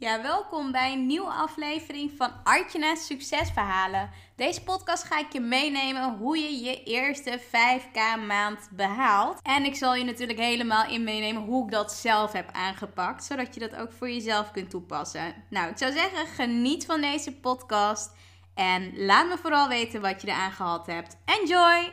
Ja, welkom bij een nieuwe aflevering van Artjana's Succesverhalen. Deze podcast ga ik je meenemen hoe je je eerste 5k maand behaalt. En ik zal je natuurlijk helemaal in meenemen hoe ik dat zelf heb aangepakt, zodat je dat ook voor jezelf kunt toepassen. Nou, ik zou zeggen, geniet van deze podcast en laat me vooral weten wat je eraan gehad hebt. Enjoy!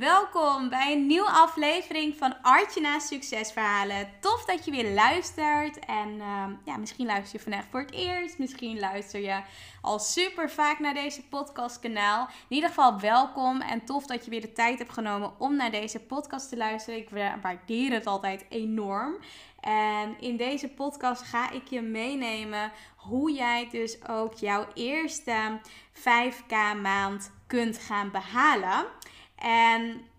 Welkom bij een nieuwe aflevering van Artjana Succesverhalen. Tof dat je weer luistert. En ehm, ja, misschien luister je vandaag voor het eerst. Misschien luister je al super vaak naar deze podcastkanaal. In ieder geval welkom en tof dat je weer de tijd hebt genomen om naar deze podcast te luisteren. Ik waardeer het altijd enorm. En in deze podcast ga ik je meenemen hoe jij dus ook jouw eerste 5k maand kunt gaan behalen. En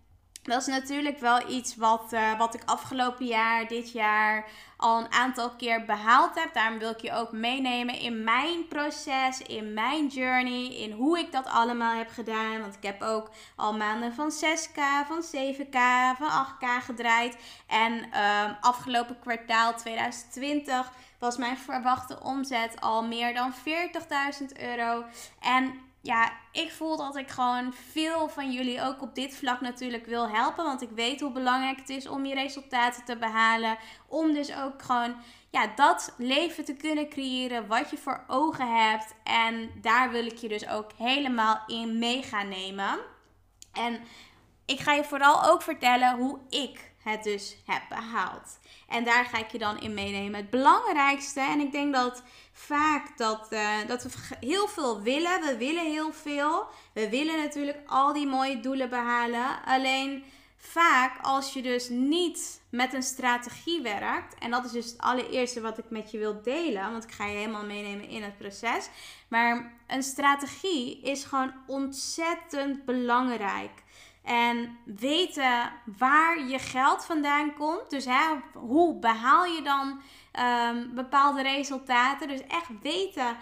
dat is natuurlijk wel iets wat, uh, wat ik afgelopen jaar, dit jaar al een aantal keer behaald heb. Daarom wil ik je ook meenemen in mijn proces, in mijn journey, in hoe ik dat allemaal heb gedaan. Want ik heb ook al maanden van 6k, van 7k, van 8k gedraaid. En uh, afgelopen kwartaal 2020 was mijn verwachte omzet al meer dan 40.000 euro. En ja, ik voel dat ik gewoon veel van jullie ook op dit vlak natuurlijk wil helpen. Want ik weet hoe belangrijk het is om je resultaten te behalen. Om dus ook gewoon ja, dat leven te kunnen creëren wat je voor ogen hebt. En daar wil ik je dus ook helemaal in mee gaan nemen. En ik ga je vooral ook vertellen hoe ik het dus heb behaald. En daar ga ik je dan in meenemen. Het belangrijkste, en ik denk dat vaak dat, uh, dat we heel veel willen. We willen heel veel. We willen natuurlijk al die mooie doelen behalen. Alleen vaak als je dus niet met een strategie werkt. En dat is dus het allereerste wat ik met je wil delen. Want ik ga je helemaal meenemen in het proces. Maar een strategie is gewoon ontzettend belangrijk. En weten waar je geld vandaan komt. Dus hè, hoe behaal je dan um, bepaalde resultaten? Dus echt weten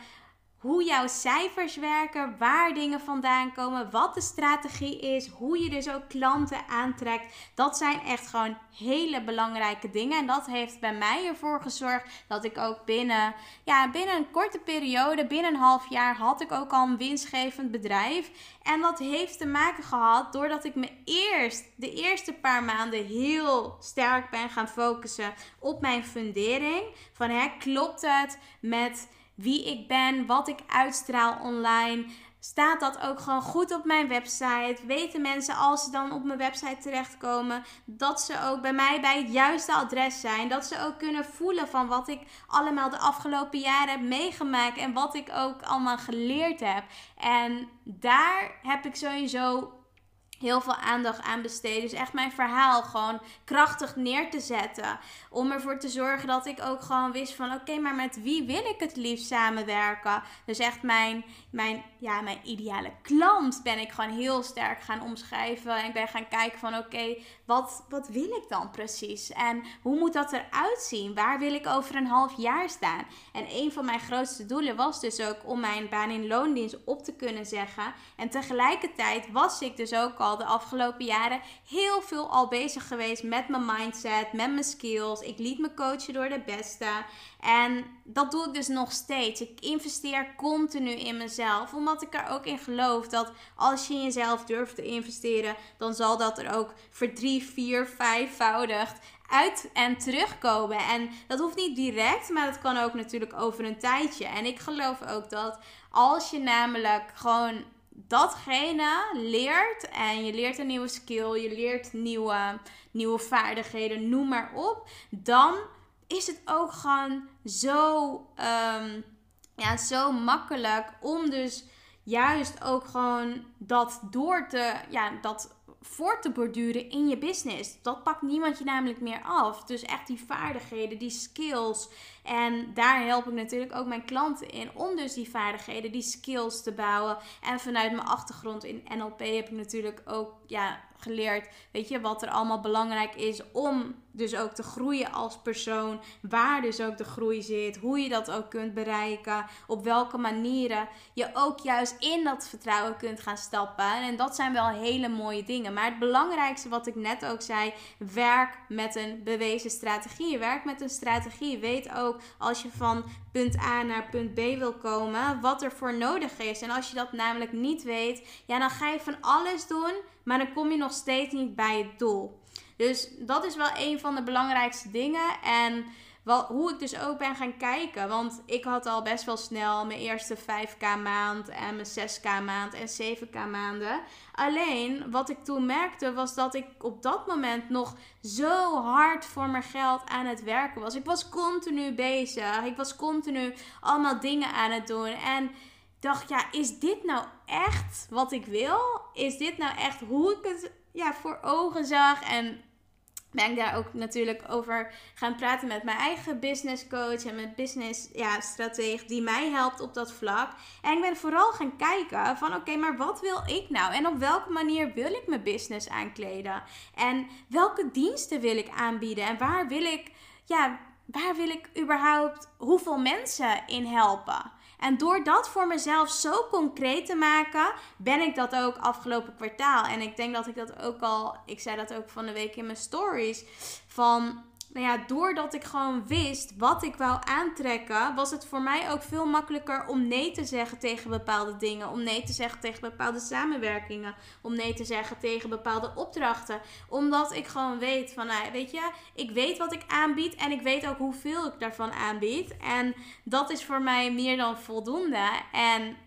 hoe jouw cijfers werken, waar dingen vandaan komen, wat de strategie is, hoe je dus ook klanten aantrekt. Dat zijn echt gewoon hele belangrijke dingen. En dat heeft bij mij ervoor gezorgd dat ik ook binnen, ja, binnen een korte periode, binnen een half jaar, had ik ook al een winstgevend bedrijf. En dat heeft te maken gehad doordat ik me eerst de eerste paar maanden heel sterk ben gaan focussen op mijn fundering. Van hè, klopt het met wie ik ben, wat ik uitstraal online. Staat dat ook gewoon goed op mijn website? Weten mensen als ze dan op mijn website terechtkomen dat ze ook bij mij bij het juiste adres zijn? Dat ze ook kunnen voelen van wat ik allemaal de afgelopen jaren heb meegemaakt en wat ik ook allemaal geleerd heb. En daar heb ik sowieso heel veel aandacht aan besteden. Dus echt mijn verhaal gewoon krachtig neer te zetten. Om ervoor te zorgen dat ik ook gewoon wist van oké, maar met wie wil ik het liefst samenwerken? Dus echt mijn, mijn, ja, mijn ideale klant ben ik gewoon heel sterk gaan omschrijven. En ik ben gaan kijken van oké, wat, wat wil ik dan precies? En hoe moet dat eruit zien? Waar wil ik over een half jaar staan? En een van mijn grootste doelen was dus ook om mijn baan in loondienst op te kunnen zeggen. En tegelijkertijd was ik dus ook al de afgelopen jaren heel veel al bezig geweest met mijn mindset, met mijn skills. Ik liet me coachen door de beste. En dat doe ik dus nog steeds. Ik investeer continu in mezelf, omdat ik er ook in geloof dat als je in jezelf durft te investeren, dan zal dat er ook verdrie, vier, vijfvoudigd uit en terugkomen. En dat hoeft niet direct, maar dat kan ook natuurlijk over een tijdje. En ik geloof ook dat als je namelijk gewoon datgene leert en je leert een nieuwe skill, je leert nieuwe, nieuwe vaardigheden, noem maar op, dan is het ook gewoon zo, um, ja, zo makkelijk om dus juist ook gewoon dat door te, ja, dat voor te borduren in je business. Dat pakt niemand je namelijk meer af. Dus echt die vaardigheden, die skills. En daar help ik natuurlijk ook mijn klanten in om dus die vaardigheden, die skills te bouwen. En vanuit mijn achtergrond in NLP heb ik natuurlijk ook ja, geleerd, weet je, wat er allemaal belangrijk is om dus ook te groeien als persoon. Waar dus ook de groei zit, hoe je dat ook kunt bereiken, op welke manieren je ook juist in dat vertrouwen kunt gaan stappen. En dat zijn wel hele mooie dingen. Maar het belangrijkste wat ik net ook zei, werk met een bewezen strategie. Werk met een strategie. Weet ook als je van punt A naar punt B wil komen, wat er voor nodig is. En als je dat namelijk niet weet, ja, dan ga je van alles doen maar dan kom je nog steeds niet bij het doel. Dus dat is wel een van de belangrijkste dingen. En hoe ik dus ook ben gaan kijken. Want ik had al best wel snel mijn eerste 5k maand en mijn 6k maand en 7k maanden. Alleen wat ik toen merkte was dat ik op dat moment nog zo hard voor mijn geld aan het werken was. Ik was continu bezig. Ik was continu allemaal dingen aan het doen. En dacht, ja, is dit nou echt wat ik wil? Is dit nou echt hoe ik het ja, voor ogen zag? En ben ik daar ook natuurlijk over gaan praten met mijn eigen business coach en mijn business ja, strateeg die mij helpt op dat vlak. En ik ben vooral gaan kijken van oké, maar wat wil ik nou? En op welke manier wil ik mijn business aankleden? En welke diensten wil ik aanbieden? En waar wil ik, ja, waar wil ik überhaupt hoeveel mensen in helpen? En door dat voor mezelf zo concreet te maken, ben ik dat ook afgelopen kwartaal. En ik denk dat ik dat ook al, ik zei dat ook van de week in mijn stories, van nou ja, doordat ik gewoon wist wat ik wou aantrekken, was het voor mij ook veel makkelijker om nee te zeggen tegen bepaalde dingen. Om nee te zeggen tegen bepaalde samenwerkingen. Om nee te zeggen tegen bepaalde opdrachten. Omdat ik gewoon weet van, nou, weet je, ik weet wat ik aanbied en ik weet ook hoeveel ik daarvan aanbied. En dat is voor mij meer dan voldoende. En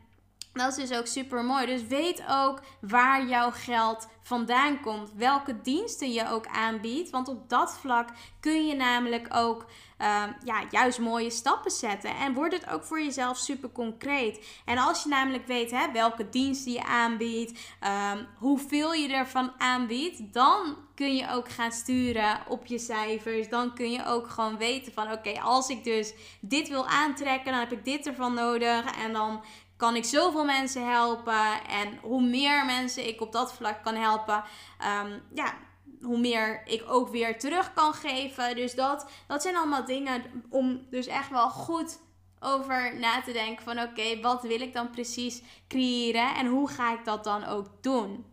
dat is dus ook super mooi. Dus weet ook waar jouw geld vandaan komt. Welke diensten je ook aanbiedt. Want op dat vlak kun je namelijk ook uh, ja, juist mooie stappen zetten. En wordt het ook voor jezelf super concreet. En als je namelijk weet hè, welke diensten je aanbiedt, um, hoeveel je ervan aanbiedt, dan kun je ook gaan sturen op je cijfers. Dan kun je ook gewoon weten van oké, als ik dus dit wil aantrekken, dan heb ik dit ervan nodig. En dan kan ik zoveel mensen helpen. En hoe meer mensen ik op dat vlak kan helpen, um, ja, hoe meer ik ook weer terug kan geven. Dus dat, dat zijn allemaal dingen om dus echt wel goed over na te denken van oké, wat wil ik dan precies creëren en hoe ga ik dat dan ook doen?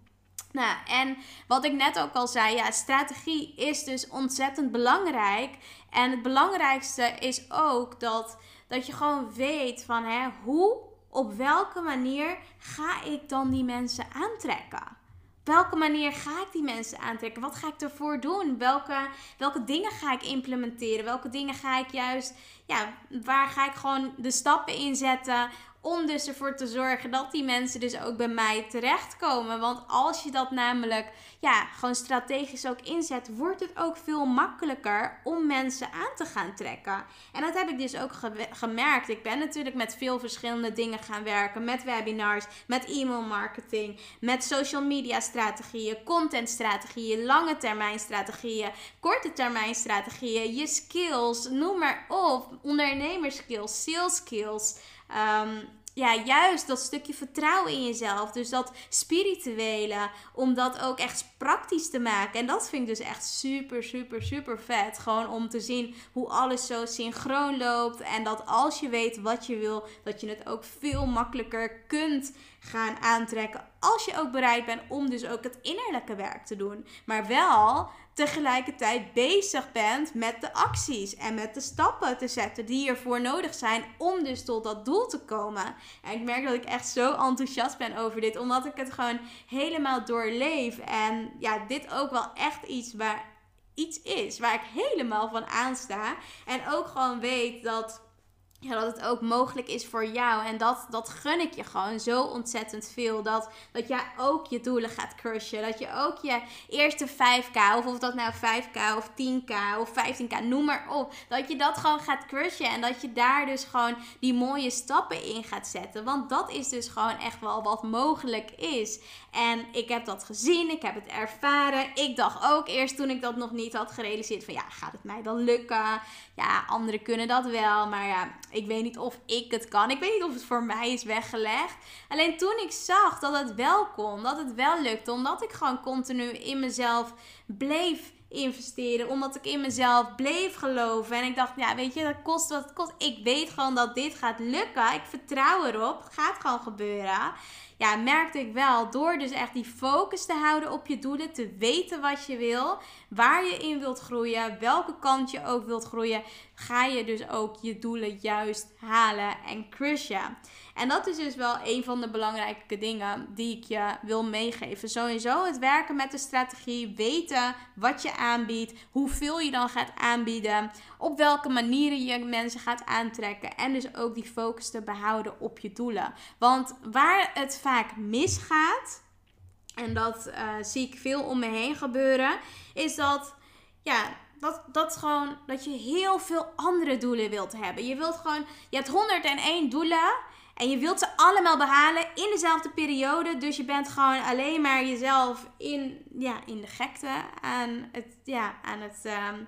Nou, en wat ik net ook al zei, ja, strategie is dus ontzettend belangrijk. En het belangrijkste is ook dat, dat je gewoon weet van hè, hoe op welke manier ga ik dan die mensen aantrekken? welke manier ga ik die mensen aantrekken? Wat ga ik ervoor doen? Welke, welke dingen ga ik implementeren? Welke dingen ga ik juist, ja, waar ga ik gewoon de stappen in zetten om dus ervoor te zorgen dat die mensen dus ook bij mij terechtkomen. Want als je dat namelijk ja, gewoon strategisch ook inzet, wordt het ook veel makkelijker om mensen aan te gaan trekken. En dat heb ik dus ook gemerkt. Ik ben natuurlijk met veel verschillende dingen gaan werken. Met webinars, met e-mail marketing, met social media strategieën, content strategieën, lange termijn strategieën, korte termijn strategieën, je skills, noem maar op. Ondernemerskills, sales skills. Um, ja, juist dat stukje vertrouwen in jezelf. Dus dat spirituele, om dat ook echt praktisch te maken. En dat vind ik dus echt super, super, super vet. Gewoon om te zien hoe alles zo synchroon loopt. En dat als je weet wat je wil, dat je het ook veel makkelijker kunt gaan aantrekken. Als je ook bereid bent om dus ook het innerlijke werk te doen. Maar wel tegelijkertijd bezig bent met de acties en met de stappen te zetten die ervoor nodig zijn om dus tot dat doel te komen. En ik merk dat ik echt zo enthousiast ben over dit, omdat ik het gewoon helemaal doorleef. En ja, dit ook wel echt iets waar iets is waar ik helemaal van aansta. En ook gewoon weet dat ja, dat het ook mogelijk is voor jou. En dat, dat gun ik je gewoon zo ontzettend veel. Dat, dat jij ook je doelen gaat crushen. Dat je ook je eerste 5k, of of dat nou 5k of 10k of 15k, noem maar op. Dat je dat gewoon gaat crushen. En dat je daar dus gewoon die mooie stappen in gaat zetten. Want dat is dus gewoon echt wel wat mogelijk is. En ik heb dat gezien, ik heb het ervaren. Ik dacht ook eerst toen ik dat nog niet had gerealiseerd: van ja, gaat het mij dan lukken? Ja, anderen kunnen dat wel. Maar ja, ik weet niet of ik het kan. Ik weet niet of het voor mij is weggelegd. Alleen toen ik zag dat het wel kon, dat het wel lukte, omdat ik gewoon continu in mezelf bleef investeren. Omdat ik in mezelf bleef geloven. En ik dacht, ja, weet je, dat kost wat het kost. Ik weet gewoon dat dit gaat lukken. Ik vertrouw erop. Het gaat gewoon gebeuren ja, merkte ik wel door dus echt die focus te houden op je doelen, te weten wat je wil, waar je in wilt groeien, welke kant je ook wilt groeien, ga je dus ook je doelen juist halen en crushen. En dat is dus wel een van de belangrijke dingen die ik je wil meegeven. Sowieso het werken met de strategie, weten wat je aanbiedt, hoeveel je dan gaat aanbieden, op welke manieren je mensen gaat aantrekken en dus ook die focus te behouden op je doelen. Want waar het vaak misgaat, en dat uh, zie ik veel om me heen gebeuren, is dat ja, dat, dat gewoon dat je heel veel andere doelen wilt hebben. Je wilt gewoon, je hebt 101 doelen en je wilt ze allemaal behalen in dezelfde periode. Dus je bent gewoon alleen maar jezelf in, ja, in de gekte aan het, ja, aan het, um,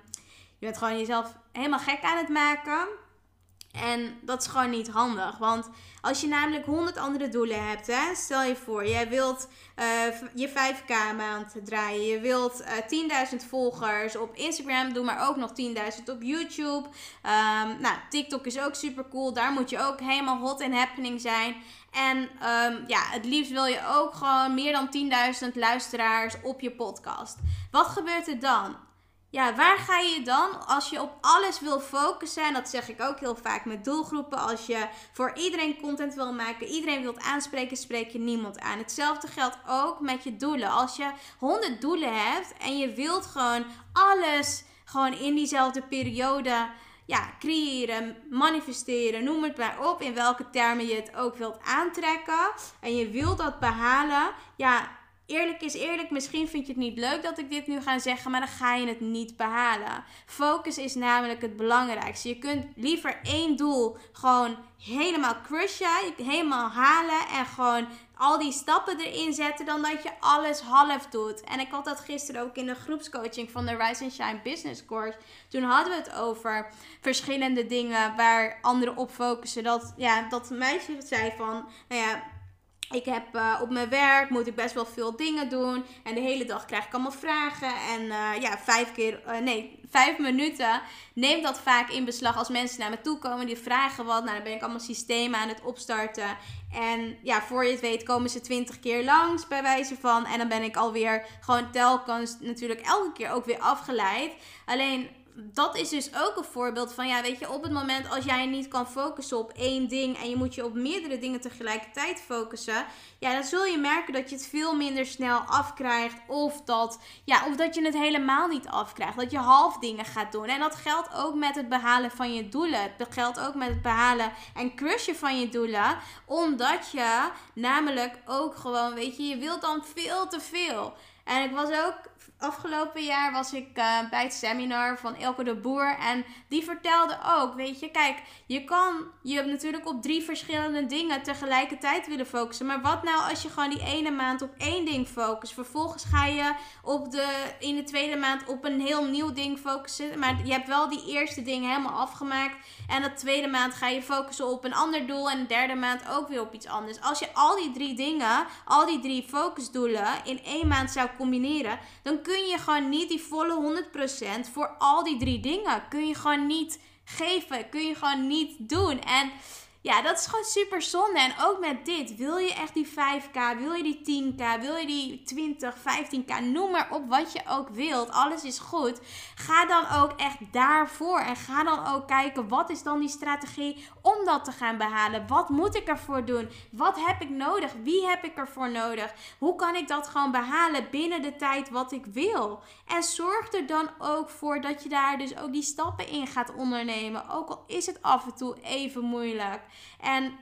je bent gewoon jezelf helemaal gek aan het maken. En dat is gewoon niet handig. Want als je namelijk 100 andere doelen hebt, hè, stel je voor, jij wilt uh, je 5k maand draaien, je wilt uh, eh, 10.000 volgers op Instagram, doe maar ook nog 10.000 op YouTube. Um, nou, TikTok is ook super cool, daar moet je ook helemaal hot in happening zijn. En um, ja, het liefst wil je ook gewoon meer dan 10.000 luisteraars op je podcast. Wat gebeurt er dan? Ja, waar ga je dan als je op alles wil focussen? En dat zeg ik ook heel vaak met doelgroepen. Als je voor iedereen content wil maken, iedereen wilt aanspreken, spreek je niemand aan. Hetzelfde geldt ook met je doelen. Als je 100 doelen hebt en je wilt gewoon alles gewoon in diezelfde periode ja, creëren, manifesteren, noem het maar op. In welke termen je het ook wilt aantrekken. En je wilt dat behalen. Ja, eerlijk is eerlijk, misschien vind je het niet leuk dat ik dit nu ga zeggen, maar dan ga je het niet behalen. Focus is namelijk het belangrijkste. Je kunt liever één doel gewoon helemaal crushen, helemaal halen en gewoon al die stappen erin zetten dan dat je alles half doet. En ik had dat gisteren ook in de groepscoaching van de Rise and Shine Business Course. Toen hadden we het over verschillende dingen waar anderen op focussen. Dat, ja, dat meisje zei van, nou ja, ik heb uh, op mijn werk moet ik best wel veel dingen doen. En de hele dag krijg ik allemaal vragen. En uh, ja, vijf keer, uh, nee, vijf minuten neemt dat vaak in beslag als mensen naar me toe komen. Die vragen wat. Nou, dan ben ik allemaal systemen aan het opstarten. En ja, voor je het weet komen ze twintig keer langs, bij wijze van. En dan ben ik alweer gewoon telkens natuurlijk elke keer ook weer afgeleid. Alleen dat is dus ook een voorbeeld van, ja, weet je, op het moment als jij niet kan focussen op één ding en je moet je op meerdere dingen tegelijkertijd focussen, ja, dan zul je merken dat je het veel minder snel afkrijgt of dat, ja, of dat je het helemaal niet afkrijgt. Dat je half dingen gaat doen. En dat geldt ook met het behalen van je doelen. Dat geldt ook met het behalen en crushen van je doelen, omdat je namelijk ook gewoon, weet je, je wilt dan veel te veel. En ik was ook afgelopen jaar was ik uh, bij het seminar van Elke de Boer. En die vertelde ook, weet je, kijk, je kan je natuurlijk op drie verschillende dingen tegelijkertijd willen focussen. Maar wat nou als je gewoon die ene maand op één ding focust? Vervolgens ga je op de, in de tweede maand op een heel nieuw ding focussen. Maar je hebt wel die eerste dingen helemaal afgemaakt. En de tweede maand ga je focussen op een ander doel. En de derde maand ook weer op iets anders. Als je al die drie dingen, al die drie focusdoelen in één maand zou combineren, dan kun je gewoon niet die volle 100% voor al die drie dingen. Kun je gewoon niet geven. Kun je gewoon niet doen. En Ja, dat is gewoon super zonde. En ook met dit. Wil je echt die 5k? Wil je die 10k? Wil je die 20, 15k? Noem maar op wat je ook wilt. Alles is goed. Ga dan ook echt daarvoor. En ga dan ook kijken. Wat is dan die strategie om dat te gaan behalen? Wat moet ik ervoor doen? Wat heb ik nodig? Wie heb ik ervoor nodig? Hoe kan ik dat gewoon behalen binnen de tijd wat ik wil? En zorg er dan ook voor dat je daar dus ook die stappen in gaat ondernemen. Ook al is het af en toe even moeilijk. En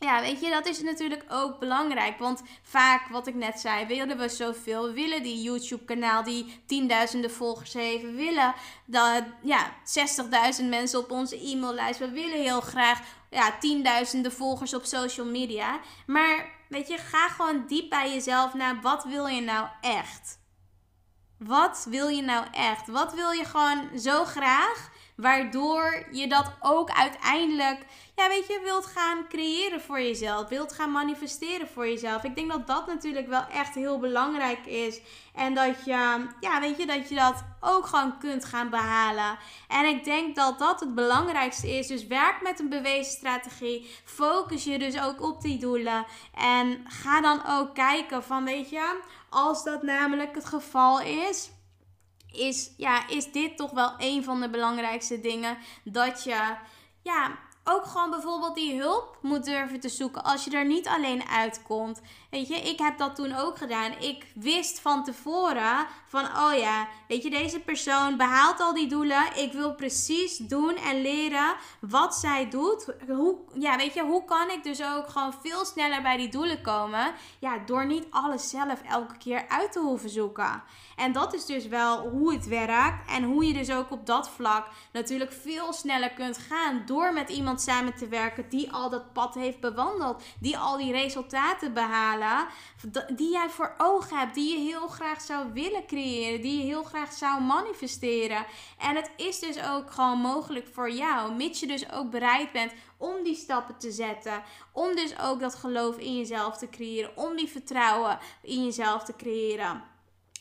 ja, weet je, dat is natuurlijk ook belangrijk. Want vaak, wat ik net zei, willen we zoveel. Willen die YouTube-kanaal die tienduizenden volgers heeft. Willen dat, ja, 60.000 mensen op onze e-maillijst. We willen heel graag, ja, tienduizenden volgers op social media. Maar, weet je, ga gewoon diep bij jezelf naar wat wil je nou echt? Wat wil je nou echt? Wat wil je gewoon zo graag? Waardoor je dat ook uiteindelijk, ja, weet je, wilt gaan creëren voor jezelf. Wilt gaan manifesteren voor jezelf. Ik denk dat dat natuurlijk wel echt heel belangrijk is. En dat je, ja, weet je, dat je dat ook gewoon kunt gaan behalen. En ik denk dat dat het belangrijkste is. Dus werk met een bewezen strategie. Focus je dus ook op die doelen. En ga dan ook kijken van, weet je, als dat namelijk het geval is is, ja, is dit toch wel een van de belangrijkste dingen. Dat je ja, ook gewoon bijvoorbeeld die hulp moet durven te zoeken als je er niet alleen uitkomt. Weet je, ik heb dat toen ook gedaan. Ik wist van tevoren van, oh ja, weet je, deze persoon behaalt al die doelen. Ik wil precies doen en leren wat zij doet. Hoe, ja, weet je, hoe kan ik dus ook gewoon veel sneller bij die doelen komen? Ja, door niet alles zelf elke keer uit te hoeven zoeken. En dat is dus wel hoe het werkt. En hoe je dus ook op dat vlak natuurlijk veel sneller kunt gaan. Door met iemand samen te werken die al dat pad heeft bewandeld. Die al die resultaten Die jij voor ogen hebt. Die je heel graag zou willen creëren. Die je heel graag zou manifesteren. En het is dus ook gewoon mogelijk voor jou. Mits je dus ook bereid bent om die stappen te zetten. Om dus ook dat geloof in jezelf te creëren. Om die vertrouwen in jezelf te creëren.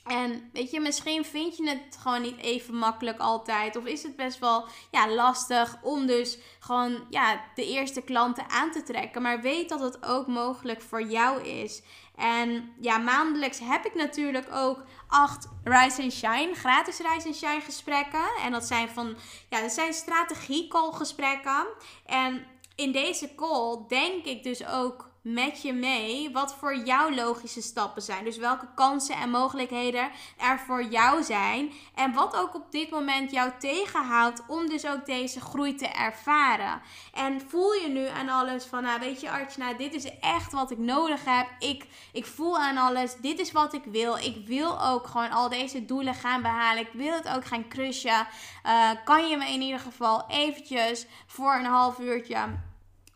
En weet je, misschien vind je het gewoon niet even makkelijk altijd. Of is het best wel ja, lastig om dus gewoon ja, de eerste klanten aan te trekken. Maar weet dat het ook mogelijk voor jou is. En ja, maandelijks heb ik natuurlijk ook acht Rise and Shine, gratis Rise and Shine gesprekken. En dat zijn van, ja, dat zijn strategie call gesprekken. En in deze call denk ik dus ook met je mee wat voor jou logische stappen zijn. Dus welke kansen en mogelijkheden er voor jou zijn. En wat ook op dit moment jou tegenhoudt om dus ook deze groei te ervaren. En voel je nu aan alles van, nou weet je Archana, dit is echt wat ik nodig heb. Ik, ik voel aan alles, dit is wat ik wil. Ik wil ook gewoon al deze doelen gaan behalen. Ik wil het ook gaan crushen. Uh, kan je me in ieder geval eventjes voor een half uurtje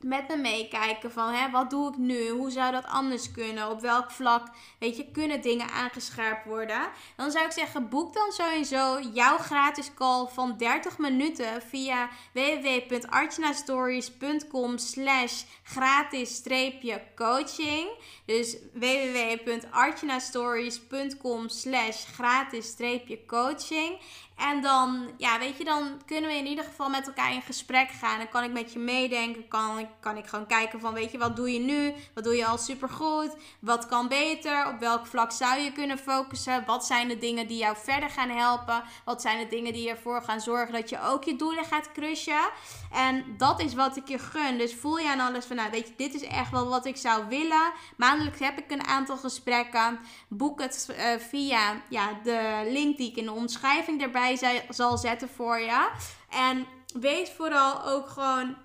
met me meekijken van hè, wat doe ik nu? Hoe zou dat anders kunnen? Op welk vlak, weet je, kunnen dingen aangescherpt worden? Dan zou ik zeggen, boek dan sowieso jouw gratis call van 30 minuten via www.artjanastories.com slash gratis coaching. Dus www.artjanastories.com slash gratis coaching. En dan, ja, weet je, dan kunnen we in ieder geval met elkaar in gesprek gaan. Dan kan ik met je meedenken. Kan ik, kan ik gewoon kijken van, weet je, wat doe je nu? Wat doe je al supergoed? Wat kan beter? Op welk vlak zou je kunnen focussen? Wat zijn de dingen die jou verder gaan helpen? Wat zijn de dingen die ervoor gaan zorgen dat je ook je doelen gaat crushen? En dat is wat ik je gun. Dus voel je aan alles van, nou, weet je, dit is echt wel wat ik zou willen. Maandelijks heb ik een aantal gesprekken. Boek het uh, via ja, de link die ik in de omschrijving erbij zal zetten voor je. En wees vooral ook gewoon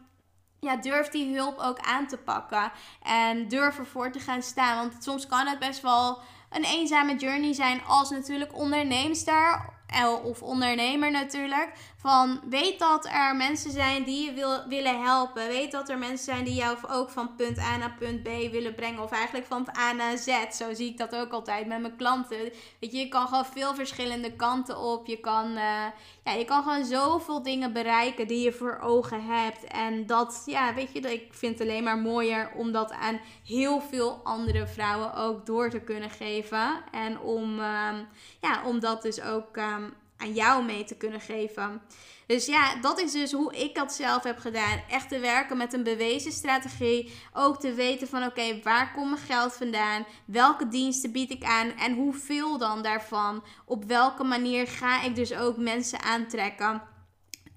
ja, durf die hulp ook aan te pakken. En durf ervoor te gaan staan. Want soms kan het best wel een eenzame journey zijn als natuurlijk onderneemster of ondernemer natuurlijk. Van weet dat er mensen zijn die je wil, willen helpen. Weet dat er mensen zijn die jou ook van punt A naar punt B willen brengen. Of eigenlijk van A naar Z. Zo zie ik dat ook altijd met mijn klanten. Weet je, je kan gewoon veel verschillende kanten op. Je kan, uh, ja, je kan gewoon zoveel dingen bereiken die je voor ogen hebt. En dat, ja, weet je, ik vind het alleen maar mooier om dat aan heel veel andere vrouwen ook door te kunnen geven. En om, uh, ja, om dat dus ook. Uh, aan jou mee te kunnen geven. Dus ja, dat is dus hoe ik dat zelf heb gedaan. Echt te werken met een bewezen strategie. Ook te weten van oké, waar komt mijn geld vandaan? Welke diensten bied ik aan? En hoeveel dan daarvan? Op welke manier ga ik dus ook mensen aantrekken?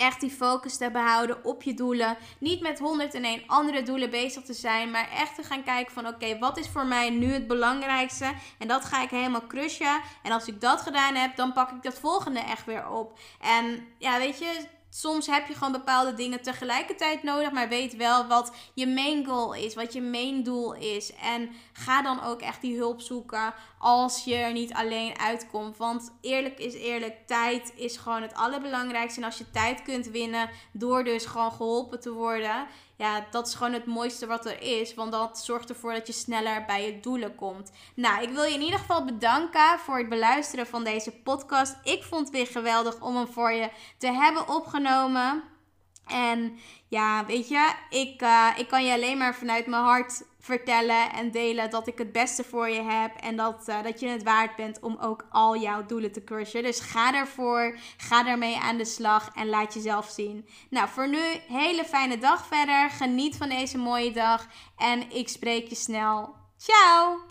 Echt die focus te behouden op je doelen. Niet met 101 andere doelen bezig te zijn, maar echt te gaan kijken van oké, wat is voor mij nu het belangrijkste? En dat ga ik helemaal crushen. En als ik dat gedaan heb, dan pak ik dat volgende echt weer op. En ja, weet je, soms heb je gewoon bepaalde dingen tegelijkertijd nodig, maar weet wel wat je main goal is, wat je main doel is. En ga dan ook echt die hulp zoeken als je er niet alleen uitkomt. Want eerlijk is eerlijk, tijd is gewoon het allerbelangrijkste. En als je tijd kunt winnen door dus gewoon geholpen te worden, ja, dat is gewoon het mooiste wat er is. Want dat zorgt ervoor dat je sneller bij je doelen komt. Nou, ik wil je in ieder geval bedanken voor het beluisteren van deze podcast. Ik vond het weer geweldig om hem voor je te hebben opgenomen. En ja, weet je, ik, uh, ik kan je alleen maar vanuit mijn hart vertellen en delen dat ik het beste voor je heb. En dat, uh, dat je het waard bent om ook al jouw doelen te crushen. Dus ga ervoor, ga ermee aan de slag en laat jezelf zien. Nou, voor nu, hele fijne dag verder. Geniet van deze mooie dag en ik spreek je snel. Ciao!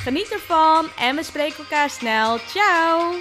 Geniet ervan en we spreken elkaar snel. Ciao!